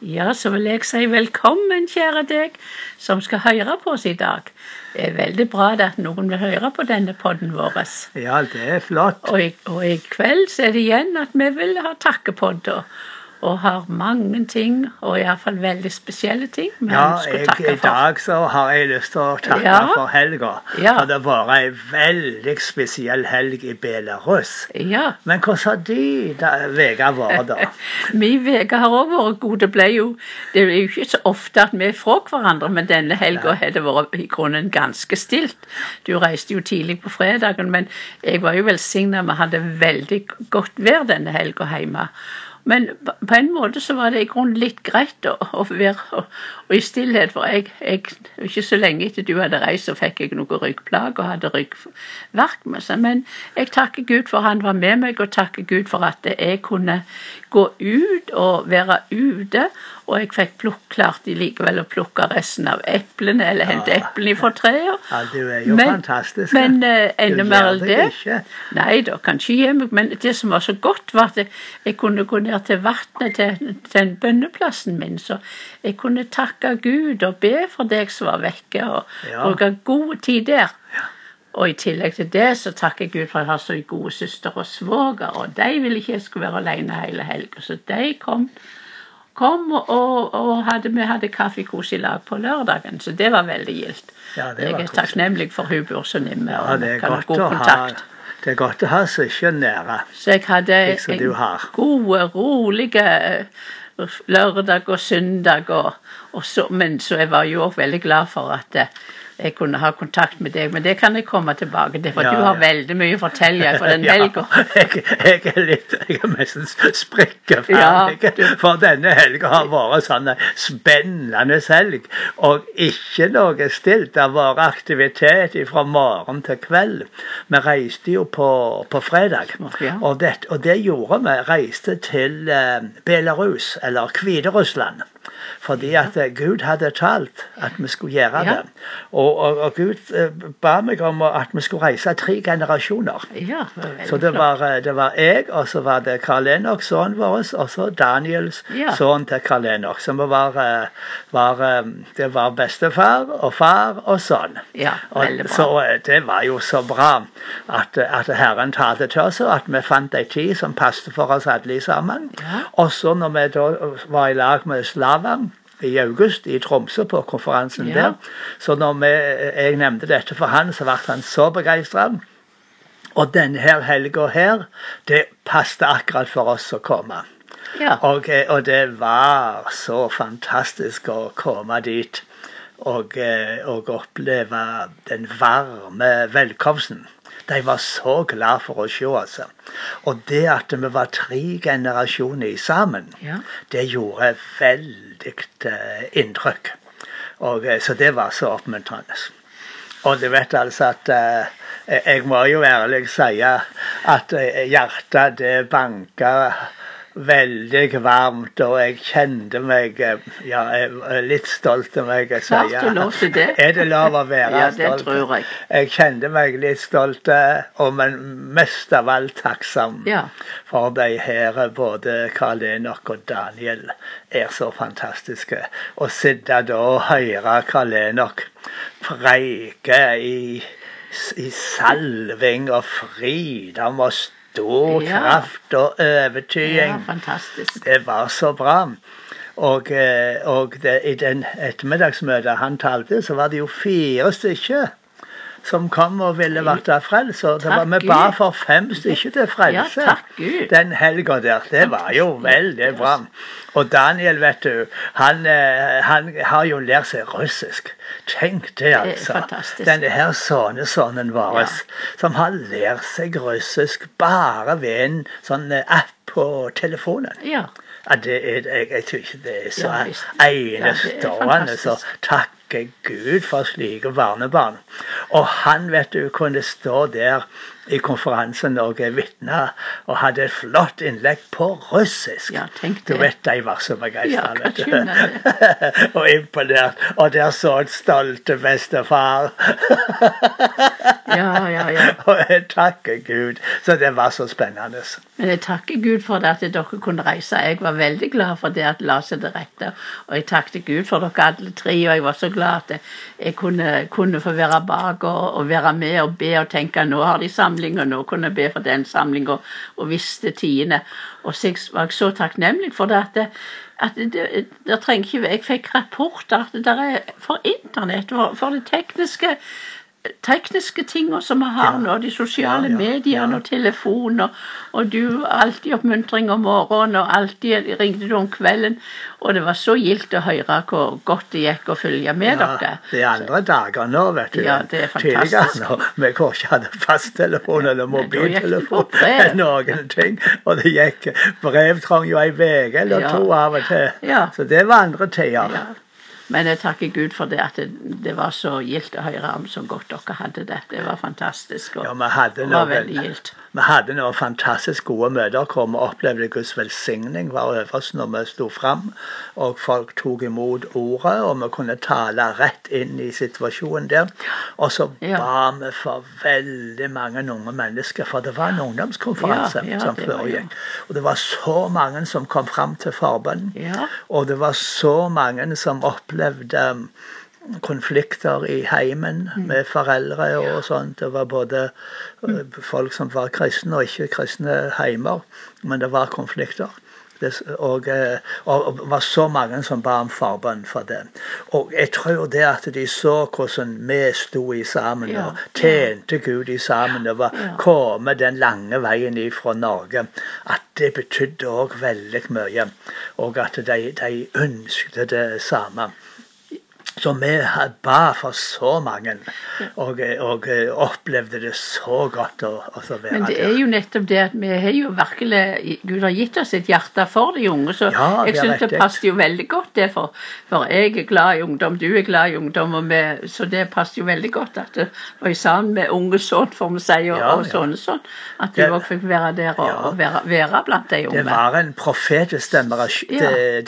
Ja, så vil jeg si velkommen, kjære deg som skal høre på oss i dag. Det er veldig bra at noen vil høre på denne podden vår. Ja, det er flott. Og i, og i kveld så er det igjen at vi vil ha takkepodder og har mange ting, og iallfall veldig spesielle ting vi Ja, jeg, takke i dag så har jeg lyst til å takke Ja. for helga. Ja. For det var ei veldig spesiell helg i Belarus. Ja. Men hvordan har de uka vært, da? Min uke har òg vært god. Det ble jo Det er jo ikke så ofte at vi er fra hverandre, men denne helga har det vært i grunnen ganske stilt. Du reiste jo tidlig på fredagen, men jeg var jo velsigna. Vi hadde veldig godt vær denne helga hjemme. Men på en måte så var det i grunnen litt greit å, å være og i stillhet, for jeg, jeg Ikke så lenge etter du hadde reist, så fikk jeg noe ryggplager og hadde ryggverk med seg. Men jeg takker Gud for han var med meg, og takker Gud for at jeg kunne gå ut og være ute. Og jeg fikk plukk, klarte likevel å plukke resten av eplene, eller hente eplene fra treet. Ja, du er jo Men- fantastisk. Men uh, enda mer enn det ikke. Nei da, kan ikke gi meg, men det som var så godt, var at jeg, jeg kunne gå ned til vannet til, til den bønneplassen min, så jeg kunne takke Gud og be for deg som var vekke, og Ja. bruke god tid der. Og i tillegg til det så takker jeg Gud for at jeg har så gode søster og svoger, og de ville ikke jeg skulle være alene hele helga, så de kom. Kom og, og, hadde, vi hadde kaffekos i lag på lørdagen, så det var veldig gildt. Ja, jeg er takknemlig for hun nemme, Ja, det er godt god å ha kontakt. det er godt å ha søsken nære. Så jeg hadde en gode, rolige eh, lørdag og søndag. Og, og så, men så jeg var jo også veldig glad for at eh, jeg kunne ha kontakt med deg. Men det kan jeg komme tilbake til, for Ja, du har ja. veldig mye å fortelle for den Ja, jeg, jeg er litt Jeg er nesten sprekkeferdig. For denne helga har vært sånn spennende helg. Og ikke noe stilt. Det har vært aktivitet fra morgen til kveld. Vi reiste jo på, på fredag. Og, det, og det gjorde vi. Reiste til eh, Belarus, eller Hviterussland. Fordi at eh, Gud hadde talt at vi skulle gjøre det. Og, og, og Gud eh, ba meg om at vi skulle reise tre generasjoner. Så det var, eh, det var jeg, og så var det Karl Enok, sønnen vår, og så Daniels sønn til Karl Enok. Så vi var, var Det var bestefar og far og sønn. Ja, Og. Så det var jo så bra at, at Herren talte til oss, og at vi fant ei tid som passet for oss alle sammen. Og så når vi da var i lag med Slavan i august i Tromsø på konferansen Ja. der, så når vi, jeg nevnte dette for han, så ble han så begeistra. Og denne her helga her, det passet akkurat for oss å komme. Ja. Og, eh, og det var så fantastisk å komme dit og, eh, og oppleve den varme velkomsten. De var så glad for å se oss. Og det at vi var tre generasjoner sammen, Ja. det gjorde veldig eh, inntrykk. Og, eh, så det var så oppmuntrende. Og du vet altså at eh, Jeg må jo ærlig si at hjertet det banka veldig varmt, og jeg kjente meg eh, ja, litt stolt av meg. Jeg Klart du lov til det. Er det lov å være Ja, det stolt? tror jeg. Jeg kjente meg litt stolt, eh, og men mest av alt takksom. Ja. For de her, både Karl Enok og Daniel, er så fantastiske. Å sitte da og høre Karl Enok preike i, i salving og fridom og stor Ja. kraft og ja, fantastisk. Det var så bra. Og, eh, og det, i den ettermiddagsmøtet han talte, så var det jo fire stykker som kom og ville bli frelst. Og det var, Takk vi ba for fem stykker til frelse Ja, takk den helga der. Det var jo veldig bra. Og Daniel, vet du, han, eh, han har jo lært seg russisk. Tenk det, altså. fantastisk. Denne her sønnesønnen vår, Ja. som har lært seg russisk bare ved en sånn eh, app på telefonen. Ja. Ja, det er, jeg, jeg tror ikke det er så Ja, enestående. så fantastisk. Takke Gud for slike barnebarn. Og han vet du, kunne stå der i konferansen og vitne og hadde et flott innlegg på russisk. Ja, Du vet de var så begeistra. Ja, og imponert. Og der så en stolte bestefar. Ja, ja, ja. og jeg takker Gud. Så det var så spennende. Men jeg takker Gud for det at dere kunne reise. Jeg var veldig glad for det at la seg til rette. Og jeg takket Gud for dere alle tre, og jeg var så glad at jeg kunne, kunne få være bak og, og, være med og be og tenke nå har de samling, og nå kunne jeg be for den samlinga, og visste tidene. Og så var jeg så takknemlig for det at at det, det, trenger ikke Jeg fikk rapporter at det er for internett, for, for det tekniske tekniske tingene som vi har ja. nå, de sosiale ja, ja, mediene og telefoner, og du alltid oppmuntring om morgenen, og alltid ringte du om kvelden. Og det var så gildt å høre hvor godt det gikk å følge med dere. Det er andre dager nå, vet du. Ja, det er fantastisk. Når vi ikke hadde fasttelefon eller mobiltelefon eller noen ting. Og det gikk brev trang jo ei uke eller to av og til. Så det var andre tider. Men jeg takker Gud for det at det, det var så gildt å høre om så godt dere hadde det. Det var fantastisk. Og, ja, vi hadde og var veldig gildt. Vi hadde noen fantastisk gode møter hvor vi opplevde Guds velsigning var øverst når vi sto fram, og folk tok imot ordet, og vi kunne tale rett inn i situasjonen der. Og så ja. ba vi for veldig mange unge mennesker, for det var en ungdomskonferanse ja, ja, som foregikk. Og det var så mange som kom fram til forbønn, og det var så mange som opplevde konflikter i heimen mm. med foreldre og sånt. Det var både eh, folk som var kristne og ikke kristne heimer, men det var konflikter. Det, og, eh, og, det var så mange som ba om forbønn for det. Og jeg tror det at de så hvordan vi sto i sammen og tjente Gud i sammen og var kommet den lange veien ifra Norge, at det betydde òg veldig mye. Og at de, de ønsket det samme. Så vi ba for så mange, og, og opplevde det så godt å, å være der. Men det er jo nettopp det at vi har jo virkelig Gud har gitt oss et hjerte for de unge, så ja, jeg syns det passet jo veldig godt det. For, for, jeg er glad i ungdom, du er glad i ungdom, og vi, så det passet jo veldig godt at det var sammen med unge sånn, får vi si, og, ja, og sånn og sånn. At du òg fikk være der og, ja. og være, være, blant de unge. Det var en profetisk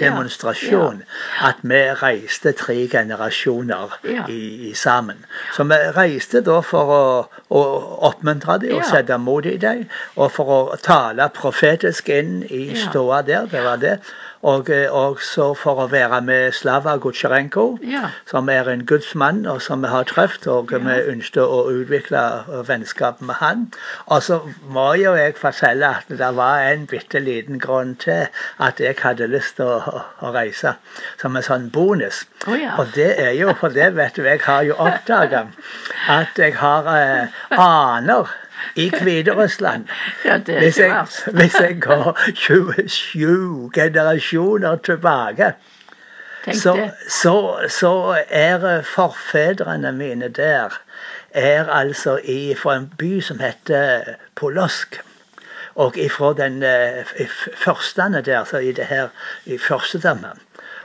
demonstrasjon at vi reiste tre generasjoner generasjoner ja. i, i, sammen. Så vi reiste da for å, å oppmuntre dem og sette mot i dem, og for å tale profetisk inn i ståa der. Det var det. Og også for å være med Slava Gutsjerenko, ja. som er en gudsmann og som vi har truffet. Og ja. vi ønsket å utvikle vennskap med han. Og så må jo jeg fortelle at det var en bitte liten grunn til at jeg hadde lyst til å, å reise, som en sånn bonus. Oh, ja. Og det er jo for det, vet du, jeg har jo oppdaga at jeg har eh, aner i Hviterussland. Ja, hvis, jeg, hvis jeg går 27 generasjoner tilbake, så, så, så, er forfedrene mine der er altså fra en by som heter Polosk. Og ifra den første førstene der, så i det her i førstedømmet.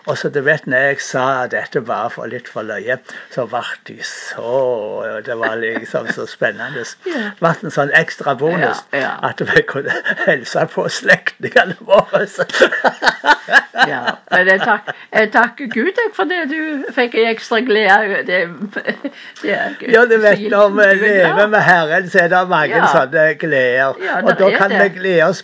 Og så du vet, når jeg sa dette var for litt for løye, så ble de så Det var liksom så spennende. Det ble en sånn ekstra bonus at vi kunne hilse på slektningene våre. ja, men jeg, tak, jeg takker Gud for det du fikk en ekstra glede. Det, det ja, du vet når vi lever med Herren, så er det mange ja. sånne gleder. Ja, og da kan vi glede oss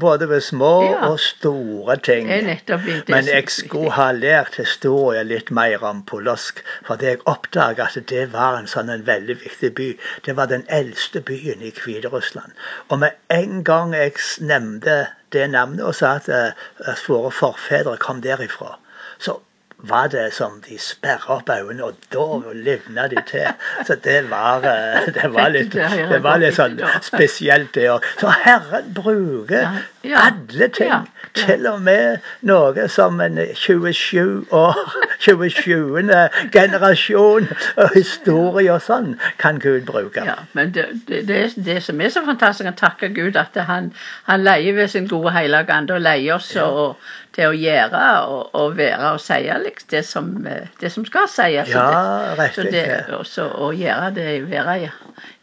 både ved små og store ting. Men jeg skulle ha lært historie litt mer om Polosk, fordi jeg oppdaga at det var en sånn en veldig viktig by. Det var den eldste byen i Hviterussland. Og med en gang jeg nevnte det navnet og sa at, eh, at våre forfedre kom derifra, så var det som de sperra opp øynene, og da livna de til. Så det var, eh, det var litt, det var litt sånn spesielt, det òg. Så Herren bruker alle ting. Til og med noe som en 27 år, 27. generasjon og historie og sånn, kan Gud bruke. Ja, men det, det, det, det som er så fantastisk, å takke Gud at han, han leier ved sin gode hellige ande og leier oss ja. og, til å gjøre og, og være og si liksom, det, som, det som skal sies. Ja, rett så det, også, Å gjøre det, være i,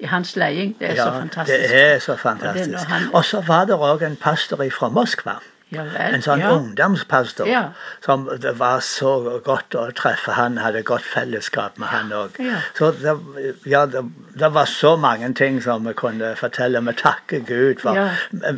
i hans leding, det er ja, så fantastisk. Det er så fantastisk. Og så var det òg en pastor fra Moskva Ja. En sånn ja. ungdomspastor. Ja. Som det var så godt å treffe han, hadde godt fellesskap med han òg. Så det, ja, det, det var så mange ting som vi kunne fortelle. Vi takker Gud for.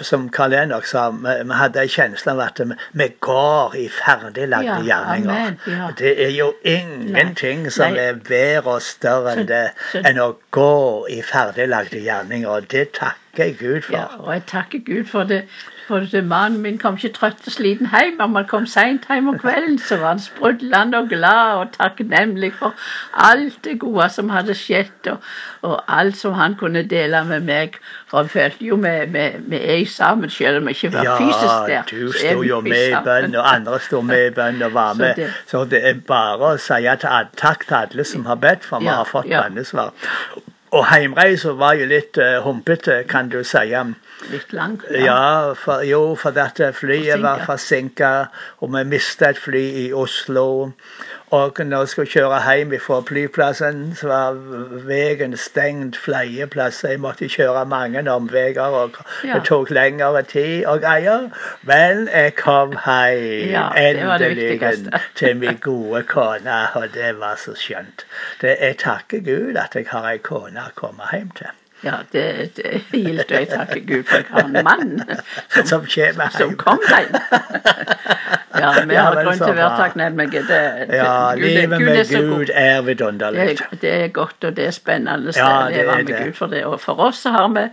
Som Karl Enok sa, vi, vi hadde en kjensle av at vi, vi går i ferdiglagde gjerninger. Det er jo ingenting som Nei. er bedre og større enn det enn å gå i ferdiglagde gjerninger. Og det takker jeg Gud for. Ja, og jeg takker Gud for det. For Mannen min kom ikke trøtt og sliten hjem. Om han kom seint hjem om kvelden, så var han sprudlende og glad og takknemlig for alt det gode som hadde skjedd, og, og alt som han kunne dele med meg. For han følte jo vi, vi, vi er sammen, selv om vi ikke var Ja, fysisk der. Ja, du så sto jo med i bønn, og andre sto med i bønn og var Så med. det- Så det er bare å si at, takk til alle som har bedt, for vi Ja, har fått ja. bønnesvar. Og heimreisa var jo litt uh, humpete, kan du si. Litt lang. Ja, for, jo, for dette flyet var Forsinket. forsinka, og vi mista et fly i Oslo. Og når jeg skulle kjøre hjem fra flyplassen, så var veien stengt flere plasser. Jeg måtte kjøre mange omveier, og det tok lengre tid og greier. Men jeg kom hjem Ja, endelig til min gode kone, og det var så skjønt. Det, jeg takker Gud at jeg har ei kone å komme hjem til. Ja, det, det og jeg takker Gud for at jeg har en mann som, Som som kom hjem. Ja, vi har grunn til å være takknemlige. Det, det, Ja, Gud, livet Gud med er. Gud er Det vidunderlig. Det, det er godt, og det er spennende Ja, å leve med. Gud for det. Og for oss har vi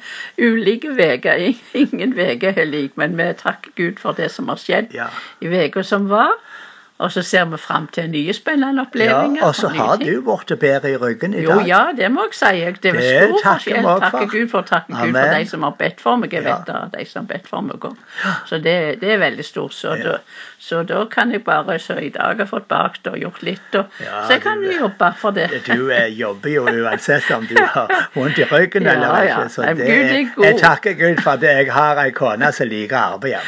ulike veier. Ingen veier er lik, men vi takker Gud for det som har skjedd Ja. i uka som var. Og så ser vi fram til nye spennende Ja, og så har ting. du blitt bedre i ryggen i Jo, dag. ja, det må jeg si. Det er stor forskjell. Takke. Gud for, takke Gud for de som har bedt for meg. Jeg Ja. vet det de som har bedt for meg òg. Så det, det er veldig stort. Så, Ja. da, så da kan jeg bare Så i dag har jeg fått bakt og gjort litt, og, Ja, så jeg kan du- jo jobbe for det. Du eh, jobber jo uansett om du har vondt i ryggen eller ikke. Så det, god. jeg takker Gud for at jeg har ei kone som liker arbeid.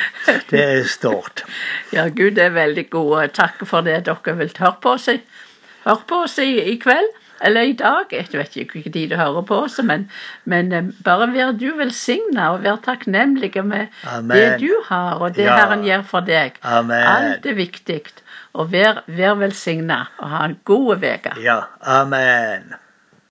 Det er stort. Ja, Gud er veldig god, takker for det dere vil høre på oss, høre på oss i, i kveld. Eller i dag. Jeg vet ikke tid du hører på oss, men, men eh, bare vær du velsigna og vær takknemlig med Amen. det du har, og det Ja. Herren gjør for deg. Amen. Alt er viktig. Og vær, vær velsigna og ha en god uke. Ja. Amen.